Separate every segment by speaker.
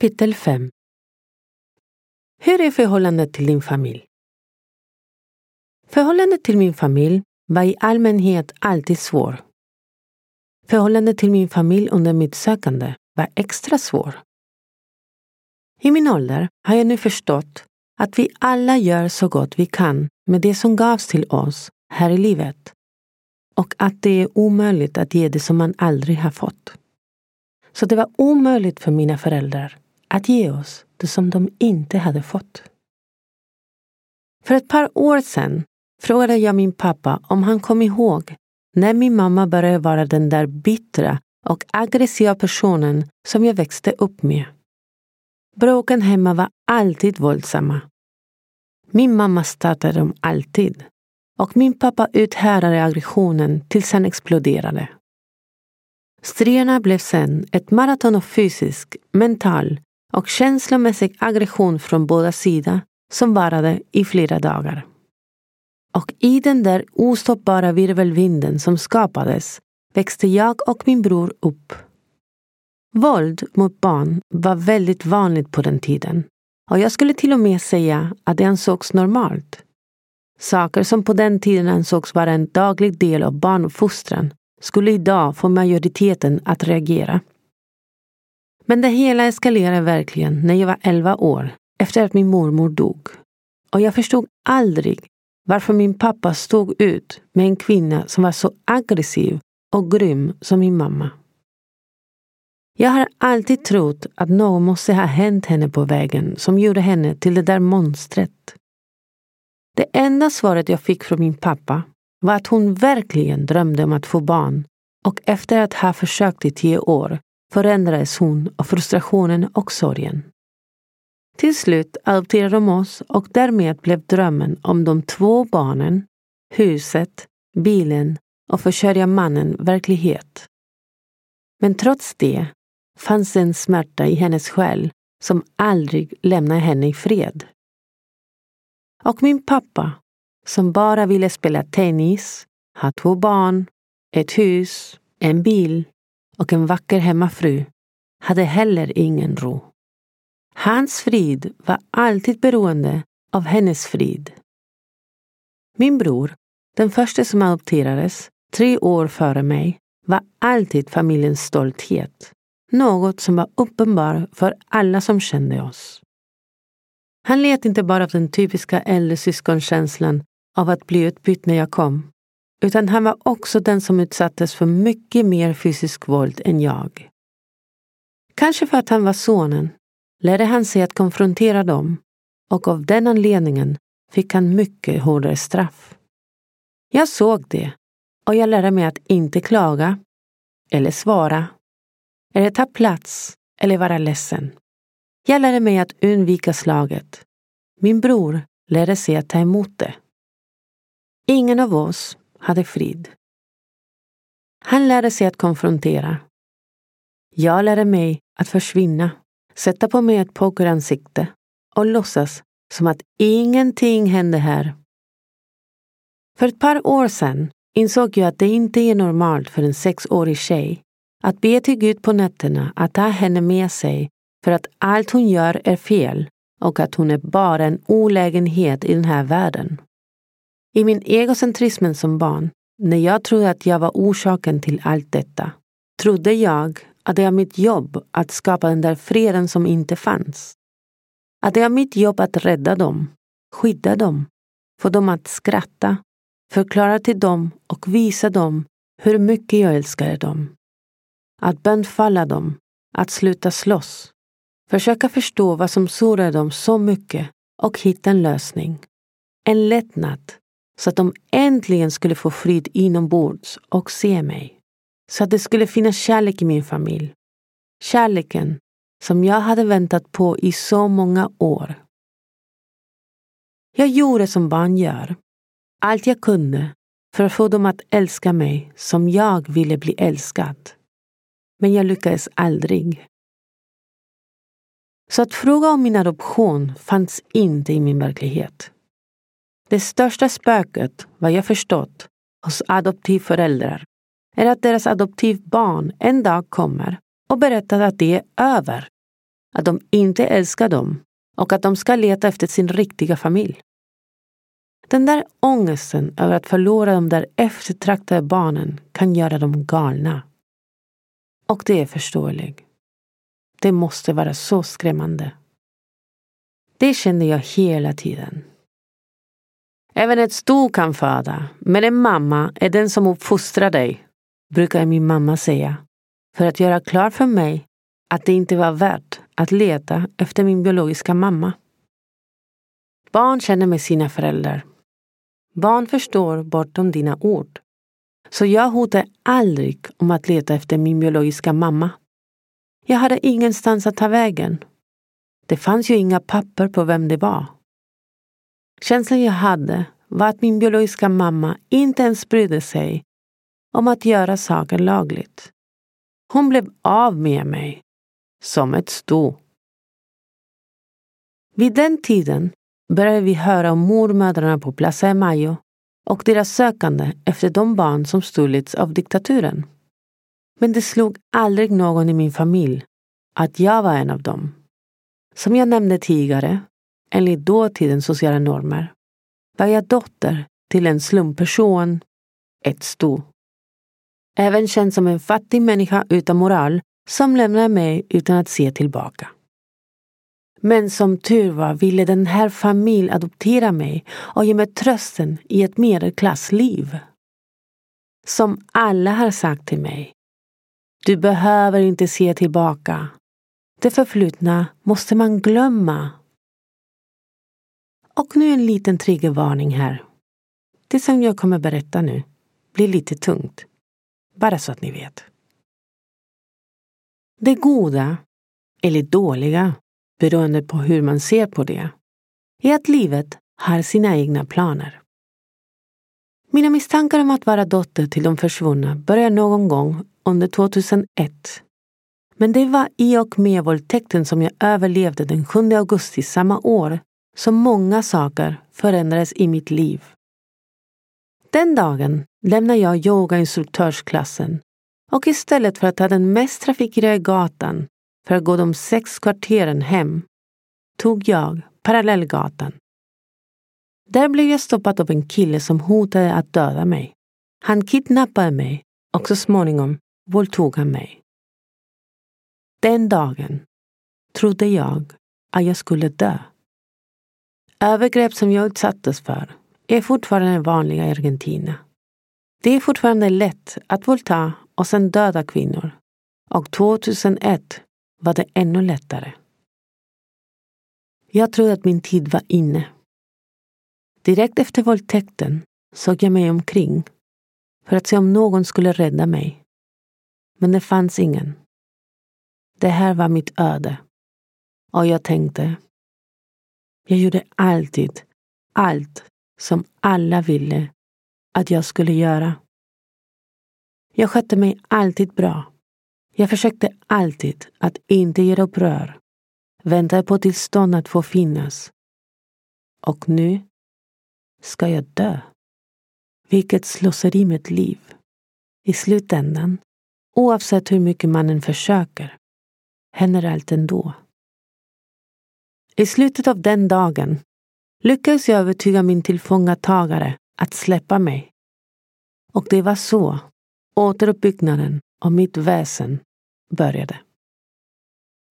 Speaker 1: Kapitel 5 Hur är förhållandet till din familj? Förhållandet till min familj var i allmänhet alltid svår. Förhållandet till min familj under mitt sökande var extra svår. I min ålder har jag nu förstått att vi alla gör så gott vi kan med det som gavs till oss här i livet och att det är omöjligt att ge det som man aldrig har fått. Så det var omöjligt för mina föräldrar att ge oss det som de inte hade fått. För ett par år sedan frågade jag min pappa om han kom ihåg när min mamma började vara den där bittra och aggressiva personen som jag växte upp med. Bråken hemma var alltid våldsamma. Min mamma startade dem alltid och min pappa uthärdade aggressionen tills han exploderade. Striderna blev sen ett maraton av fysisk, mental och känslomässig aggression från båda sidor som varade i flera dagar. Och i den där ostoppbara virvelvinden som skapades växte jag och min bror upp. Våld mot barn var väldigt vanligt på den tiden och jag skulle till och med säga att det ansågs normalt. Saker som på den tiden ansågs vara en daglig del av barnuppfostran skulle idag få majoriteten att reagera. Men det hela eskalerade verkligen när jag var 11 år efter att min mormor dog. Och jag förstod aldrig varför min pappa stod ut med en kvinna som var så aggressiv och grym som min mamma. Jag har alltid trott att något måste ha hänt henne på vägen som gjorde henne till det där monstret. Det enda svaret jag fick från min pappa var att hon verkligen drömde om att få barn och efter att ha försökt i tio år förändrades hon av frustrationen och sorgen. Till slut adopterade de oss och därmed blev drömmen om de två barnen, huset, bilen och försörja mannen verklighet. Men trots det fanns en smärta i hennes själ som aldrig lämnade henne i fred. Och min pappa, som bara ville spela tennis, ha två barn, ett hus, en bil och en vacker hemmafru, hade heller ingen ro. Hans frid var alltid beroende av hennes frid. Min bror, den första som adopterades, tre år före mig, var alltid familjens stolthet. Något som var uppenbar för alla som kände oss. Han led inte bara av den typiska äldre syskonkänslan av att bli utbytt när jag kom, utan han var också den som utsattes för mycket mer fysisk våld än jag. Kanske för att han var sonen lärde han sig att konfrontera dem och av den anledningen fick han mycket hårdare straff. Jag såg det och jag lärde mig att inte klaga eller svara eller ta plats eller vara ledsen. Jag lärde mig att undvika slaget. Min bror lärde sig att ta emot det. Ingen av oss hade frid. Han lärde sig att konfrontera. Jag lärde mig att försvinna, sätta på mig ett pokeransikte och låtsas som att ingenting hände här. För ett par år sedan insåg jag att det inte är normalt för en sexårig tjej att be till Gud på nätterna att ta henne med sig för att allt hon gör är fel och att hon är bara en olägenhet i den här världen. I min egocentrism som barn, när jag trodde att jag var orsaken till allt detta, trodde jag att det är mitt jobb att skapa den där freden som inte fanns. Att det är mitt jobb att rädda dem, skydda dem, få dem att skratta, förklara till dem och visa dem hur mycket jag älskade dem. Att bönfalla dem, att sluta slåss, försöka förstå vad som sårade dem så mycket och hitta en lösning. En lättnad, så att de äntligen skulle få frid inombords och se mig. Så att det skulle finnas kärlek i min familj. Kärleken som jag hade väntat på i så många år. Jag gjorde som barn gör. Allt jag kunde för att få dem att älska mig som jag ville bli älskad. Men jag lyckades aldrig. Så att fråga om min adoption fanns inte i min verklighet. Det största spöket, vad jag förstått, hos adoptivföräldrar är att deras adoptivbarn en dag kommer och berättar att det är över. Att de inte älskar dem och att de ska leta efter sin riktiga familj. Den där ångesten över att förlora de där eftertraktade barnen kan göra dem galna. Och det är förståeligt. Det måste vara så skrämmande. Det kände jag hela tiden. Även ett sto kan föda, men en mamma är den som uppfostrar dig, brukar min mamma säga, för att göra klart för mig att det inte var värt att leta efter min biologiska mamma. Barn känner med sina föräldrar. Barn förstår bortom dina ord. Så jag hotade aldrig om att leta efter min biologiska mamma. Jag hade ingenstans att ta vägen. Det fanns ju inga papper på vem det var. Känslan jag hade var att min biologiska mamma inte ens brydde sig om att göra saker lagligt. Hon blev av med mig, som ett sto. Vid den tiden började vi höra om mormödrarna på Plaza de Mayo och deras sökande efter de barn som stulits av diktaturen. Men det slog aldrig någon i min familj att jag var en av dem. Som jag nämnde tidigare, enligt dåtidens sociala normer, var jag dotter till en slumperson, ett sto. Även känd som en fattig människa utan moral som lämnade mig utan att se tillbaka. Men som tur var ville den här familjen adoptera mig och ge mig trösten i ett medelklassliv. Som alla har sagt till mig. Du behöver inte se tillbaka. Det förflutna måste man glömma. Och nu en liten triggervarning här. Det som jag kommer berätta nu blir lite tungt. Bara så att ni vet. Det goda, eller dåliga, beroende på hur man ser på det, är att livet har sina egna planer. Mina misstankar om att vara dotter till de försvunna började någon gång under 2001. Men det var i och med våldtäkten som jag överlevde den 7 augusti samma år så många saker förändrades i mitt liv. Den dagen lämnade jag yogainstruktörsklassen och istället för att ta den mest trafikerade gatan för att gå de sex kvarteren hem tog jag Parallellgatan. Där blev jag stoppad av en kille som hotade att döda mig. Han kidnappade mig och så småningom våldtog han mig. Den dagen trodde jag att jag skulle dö. Övergrepp som jag utsattes för är fortfarande vanliga i Argentina. Det är fortfarande lätt att våldta och sen döda kvinnor. Och 2001 var det ännu lättare. Jag trodde att min tid var inne. Direkt efter våldtäkten såg jag mig omkring för att se om någon skulle rädda mig. Men det fanns ingen. Det här var mitt öde. Och jag tänkte, jag gjorde alltid allt som alla ville att jag skulle göra. Jag skötte mig alltid bra. Jag försökte alltid att inte göra upprör. Väntade på tillstånd att få finnas. Och nu ska jag dö. Vilket slöseri med ett liv. I slutändan, oavsett hur mycket mannen försöker, händer allt ändå. I slutet av den dagen lyckades jag övertyga min tillfångatagare att släppa mig. Och det var så återuppbyggnaden av mitt väsen började.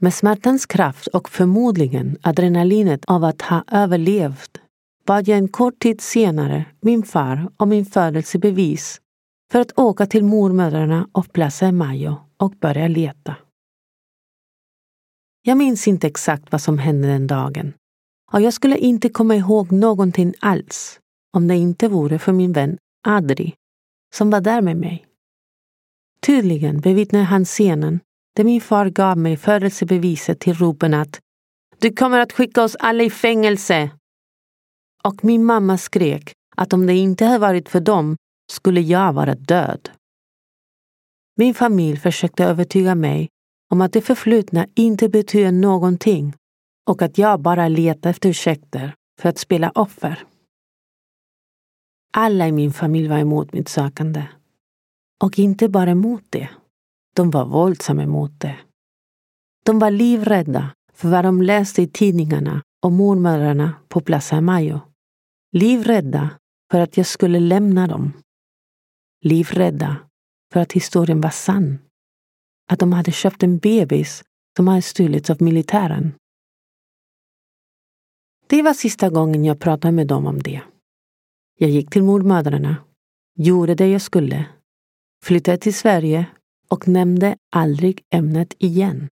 Speaker 1: Med smärtans kraft och förmodligen adrenalinet av att ha överlevt bad jag en kort tid senare min far om min födelsebevis för att åka till mormödrarna och Plaza Mayo och börja leta. Jag minns inte exakt vad som hände den dagen och jag skulle inte komma ihåg någonting alls om det inte vore för min vän Adri som var där med mig. Tydligen bevittnade han scenen där min far gav mig födelsebeviset till ropen att Du kommer att skicka oss alla i fängelse! Och min mamma skrek att om det inte hade varit för dem skulle jag vara död. Min familj försökte övertyga mig om att det förflutna inte betyder någonting och att jag bara letar efter ursäkter för att spela offer. Alla i min familj var emot mitt sökande. Och inte bara emot det. De var våldsamma emot det. De var livrädda för vad de läste i tidningarna om mormödrarna på Plaza Mayo. Livrädda för att jag skulle lämna dem. Livrädda för att historien var sann. Att de hade köpt en bebis som hade stulits av militären. Det var sista gången jag pratade med dem om det. Jag gick till mormödrarna, gjorde det jag skulle, flyttade till Sverige och nämnde aldrig ämnet igen.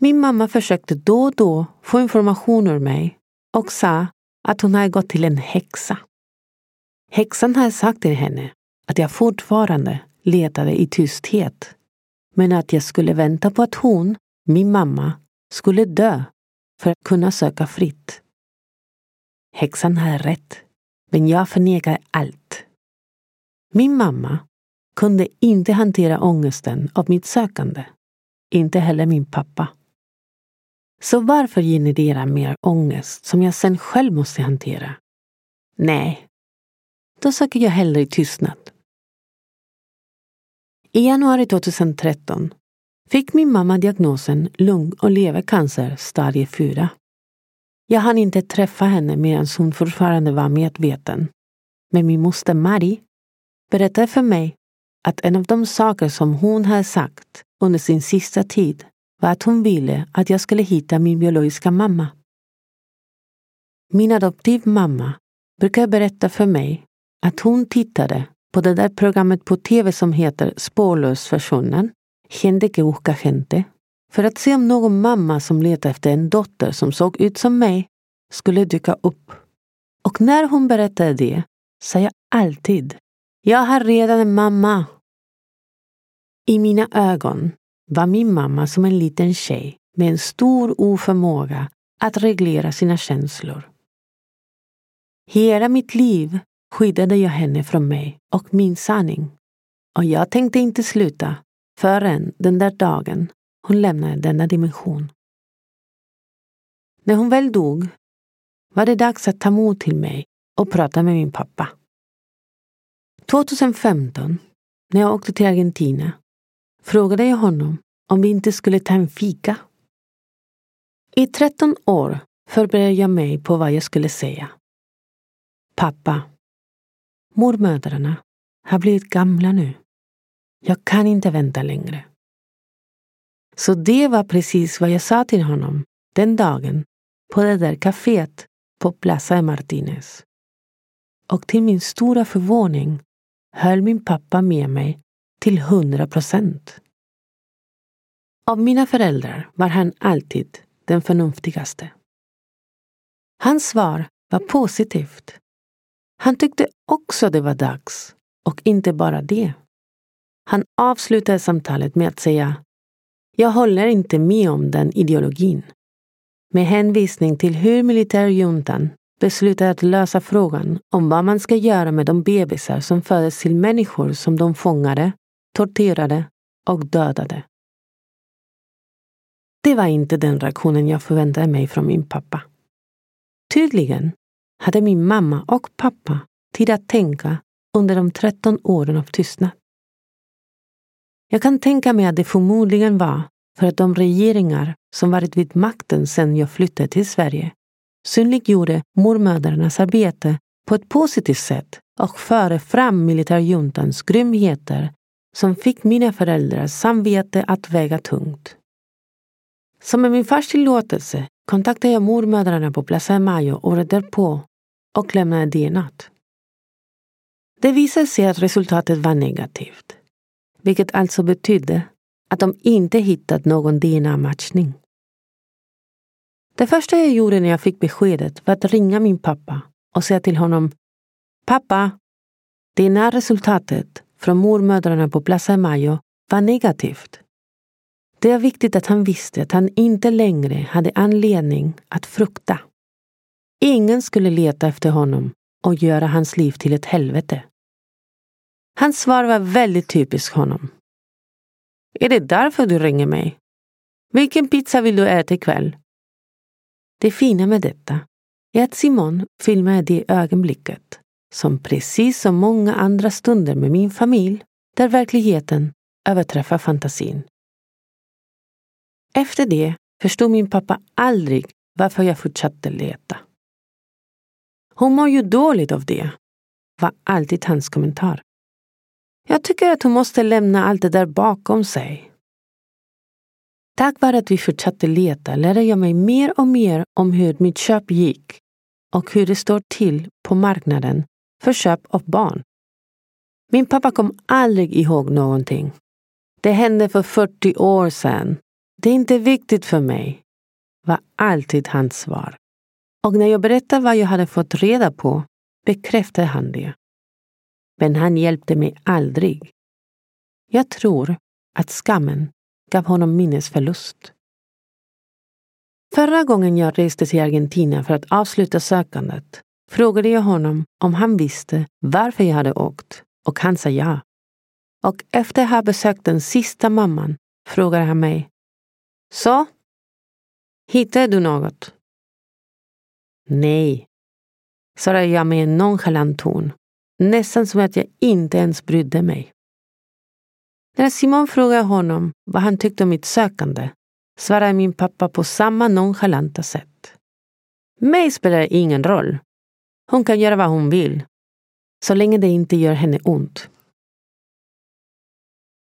Speaker 1: Min mamma försökte då och då få information ur mig och sa att hon hade gått till en häxa. Häxan hade sagt till henne att jag fortfarande letade i tysthet, men att jag skulle vänta på att hon, min mamma, skulle dö för att kunna söka fritt. Häxan hade rätt, men jag förnekade allt. Min mamma kunde inte hantera ångesten av mitt sökande. Inte heller min pappa. Så varför generera mer ångest som jag sen själv måste hantera? Nej, då söker jag hellre i tystnad. I januari 2013 fick min mamma diagnosen lung och levercancer stadie 4. Jag hann inte träffa henne medan hon fortfarande var medveten. Men min moster Marie berättade för mig att en av de saker som hon hade sagt under sin sista tid var att hon ville att jag skulle hitta min biologiska mamma. Min adoptivmamma brukar berätta för mig att hon tittade på det där programmet på tv som heter Spårlös försvunnen, Gente que busca gente, för att se om någon mamma som letade efter en dotter som såg ut som mig skulle dyka upp. Och när hon berättade det sa jag alltid jag har redan en mamma. I mina ögon var min mamma som en liten tjej med en stor oförmåga att reglera sina känslor. Hela mitt liv skyddade jag henne från mig och min sanning. Och jag tänkte inte sluta förrän den där dagen hon lämnade denna dimension. När hon väl dog var det dags att ta mod till mig och prata med min pappa. 2015, när jag åkte till Argentina, frågade jag honom om vi inte skulle ta en fika. I 13 år förberedde jag mig på vad jag skulle säga. Pappa, mormödrarna har blivit gamla nu. Jag kan inte vänta längre. Så det var precis vad jag sa till honom den dagen på det där kaféet på Plaza de Martinez. Och till min stora förvåning höll min pappa med mig till hundra procent. Av mina föräldrar var han alltid den förnuftigaste. Hans svar var positivt. Han tyckte också det var dags, och inte bara det. Han avslutade samtalet med att säga Jag håller inte med om den ideologin. Med hänvisning till hur militärjuntan beslutade att lösa frågan om vad man ska göra med de bebisar som föddes till människor som de fångade torterade och dödade. Det var inte den reaktionen jag förväntade mig från min pappa. Tydligen hade min mamma och pappa tid att tänka under de 13 åren av tystnad. Jag kan tänka mig att det förmodligen var för att de regeringar som varit vid makten sedan jag flyttade till Sverige synliggjorde mormödrarnas arbete på ett positivt sätt och förde fram militärjuntans grymheter som fick mina föräldrars samvete att väga tungt. Som med min fars tillåtelse kontaktade jag mormödrarna på Plaza de Mayo året därpå och lämnade DNA. Det visade sig att resultatet var negativt, vilket alltså betydde att de inte hittat någon DNA-matchning. Det första jag gjorde när jag fick beskedet var att ringa min pappa och säga till honom Pappa, DNA-resultatet från mormödrarna på Plaza de Mayo var negativt. Det är viktigt att han visste att han inte längre hade anledning att frukta. Ingen skulle leta efter honom och göra hans liv till ett helvete. Hans svar var väldigt typiskt honom. Är det därför du ringer mig? Vilken pizza vill du äta ikväll? Det fina med detta är att Simon filmade det ögonblicket som precis som många andra stunder med min familj där verkligheten överträffar fantasin. Efter det förstod min pappa aldrig varför jag fortsatte leta. Hon mår ju dåligt av det, var alltid hans kommentar. Jag tycker att hon måste lämna allt det där bakom sig. Tack vare att vi fortsatte leta lärde jag mig mer och mer om hur mitt köp gick och hur det står till på marknaden för köp av barn. Min pappa kom aldrig ihåg någonting. Det hände för 40 år sedan. Det är inte viktigt för mig, var alltid hans svar. Och när jag berättade vad jag hade fått reda på bekräftade han det. Men han hjälpte mig aldrig. Jag tror att skammen gav honom minnesförlust. Förra gången jag reste till Argentina för att avsluta sökandet frågade jag honom om han visste varför jag hade åkt och han sa ja. Och efter att ha besökt den sista mamman frågade han mig. Så? Hittade du något? Nej, svarade jag med en nonchalant ton. Nästan som att jag inte ens brydde mig. När Simon frågade honom vad han tyckte om mitt sökande svarade min pappa på samma nonchalanta sätt. Mig spelar det ingen roll. Hon kan göra vad hon vill, så länge det inte gör henne ont.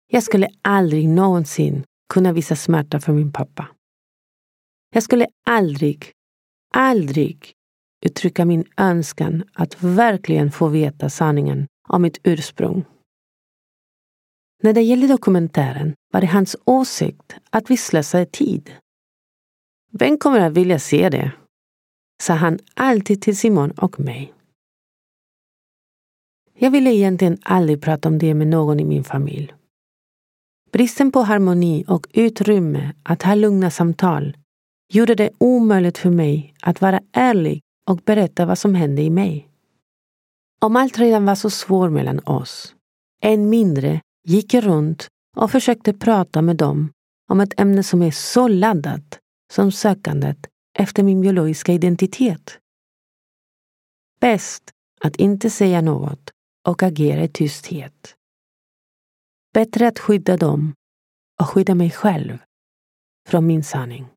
Speaker 1: Jag skulle aldrig någonsin kunna visa smärta för min pappa. Jag skulle aldrig, aldrig uttrycka min önskan att verkligen få veta sanningen om mitt ursprung. När det gällde dokumentären var det hans åsikt att vi slösade tid. Vem kommer att vilja se det? sa han alltid till Simon och mig. Jag ville egentligen aldrig prata om det med någon i min familj. Bristen på harmoni och utrymme att ha lugna samtal gjorde det omöjligt för mig att vara ärlig och berätta vad som hände i mig. Om allt redan var så svårt mellan oss, än mindre gick jag runt och försökte prata med dem om ett ämne som är så laddat som sökandet efter min biologiska identitet. Bäst att inte säga något och agera i tysthet. Bättre att skydda dem och skydda mig själv från min sanning.